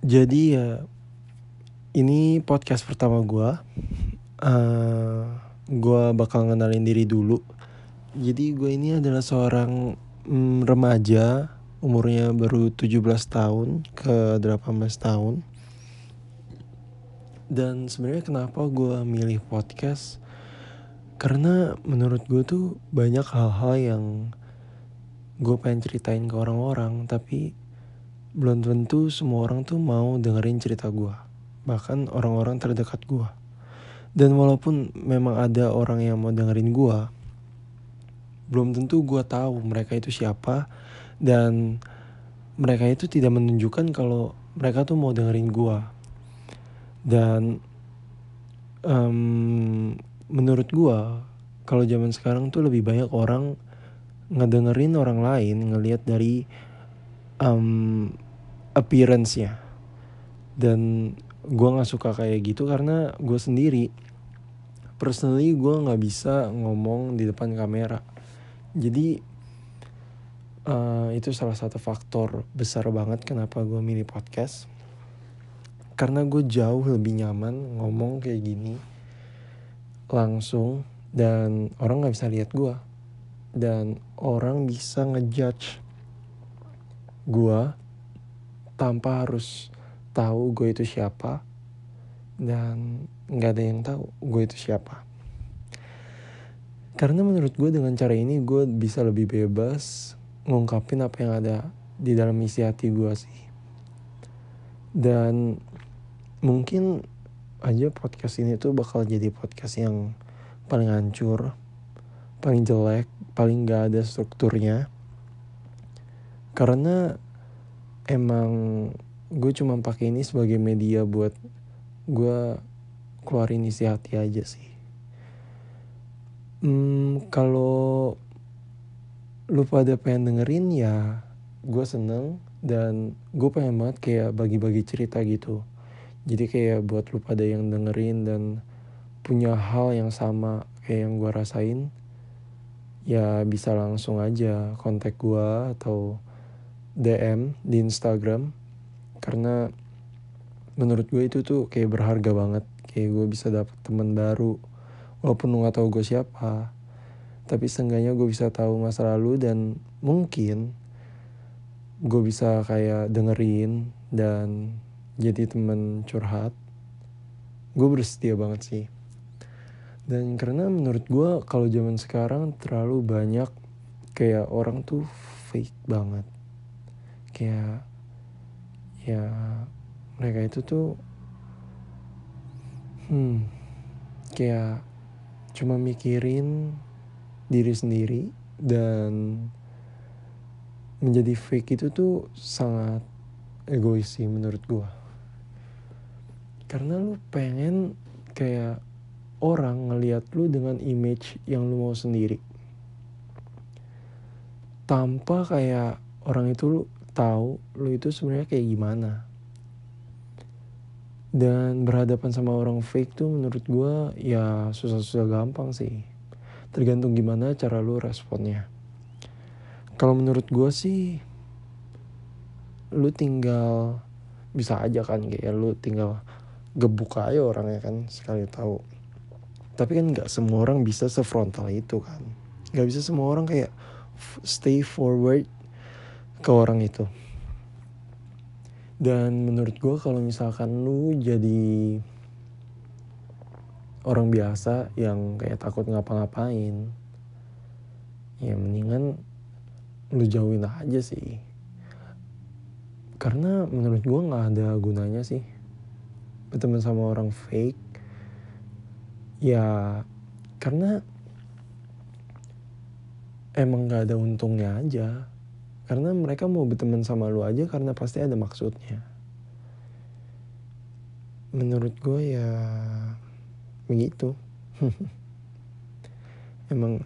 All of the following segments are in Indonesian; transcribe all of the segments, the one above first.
Jadi ya ini podcast pertama gue. Uh, gue bakal ngenalin diri dulu. Jadi gue ini adalah seorang mm, remaja umurnya baru 17 tahun ke 18 tahun. Dan sebenarnya kenapa gue milih podcast? Karena menurut gue tuh banyak hal-hal yang gue pengen ceritain ke orang-orang tapi belum tentu semua orang tuh mau dengerin cerita gue. Bahkan orang-orang terdekat gue. Dan walaupun memang ada orang yang mau dengerin gue, belum tentu gue tahu mereka itu siapa dan mereka itu tidak menunjukkan kalau mereka tuh mau dengerin gue. Dan um, menurut gue, kalau zaman sekarang tuh lebih banyak orang ngedengerin orang lain ngelihat dari um, appearance-nya. Dan gue nggak suka kayak gitu karena gue sendiri personally gue nggak bisa ngomong di depan kamera. Jadi uh, itu salah satu faktor besar banget kenapa gue milih podcast. Karena gue jauh lebih nyaman ngomong kayak gini langsung dan orang nggak bisa lihat gue dan orang bisa ngejudge gue tanpa harus tahu gue itu siapa dan nggak ada yang tahu gue itu siapa. Karena menurut gue dengan cara ini gue bisa lebih bebas ngungkapin apa yang ada di dalam isi hati gue sih. Dan mungkin aja podcast ini tuh bakal jadi podcast yang paling hancur paling jelek paling gak ada strukturnya. Karena emang gue cuma pakai ini sebagai media buat gue keluarin isi hati aja sih. Hmm, kalau lu pada pengen dengerin ya gue seneng dan gue pengen banget kayak bagi-bagi cerita gitu. Jadi kayak buat lu pada yang dengerin dan punya hal yang sama kayak yang gue rasain ya bisa langsung aja kontak gue atau DM di Instagram karena menurut gue itu tuh kayak berharga banget. Kayak gue bisa dapet teman baru walaupun lu gak tahu gue siapa. Tapi seenggaknya gue bisa tahu masa lalu dan mungkin gue bisa kayak dengerin dan jadi teman curhat. Gue bersedia banget sih. Dan karena menurut gue kalau zaman sekarang terlalu banyak kayak orang tuh fake banget kayak ya mereka itu tuh hmm kayak cuma mikirin diri sendiri dan menjadi fake itu tuh sangat egois sih menurut gua. Karena lu pengen kayak orang ngelihat lu dengan image yang lu mau sendiri. Tanpa kayak orang itu tahu lu itu sebenarnya kayak gimana. Dan berhadapan sama orang fake tuh menurut gue ya susah-susah gampang sih. Tergantung gimana cara lu responnya. Kalau menurut gue sih lu tinggal bisa aja kan kayak lu tinggal gebuk aja orangnya kan sekali tahu. Tapi kan nggak semua orang bisa sefrontal itu kan. Nggak bisa semua orang kayak stay forward ke orang itu. Dan menurut gue kalau misalkan lu jadi orang biasa yang kayak takut ngapa-ngapain ya mendingan lu jauhin aja sih. Karena menurut gue nggak ada gunanya sih. Berteman sama orang fake ya karena emang nggak ada untungnya aja karena mereka mau berteman sama lu aja karena pasti ada maksudnya. Menurut gue ya begitu. Emang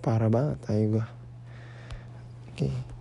parah banget aja gue. Oke. Okay.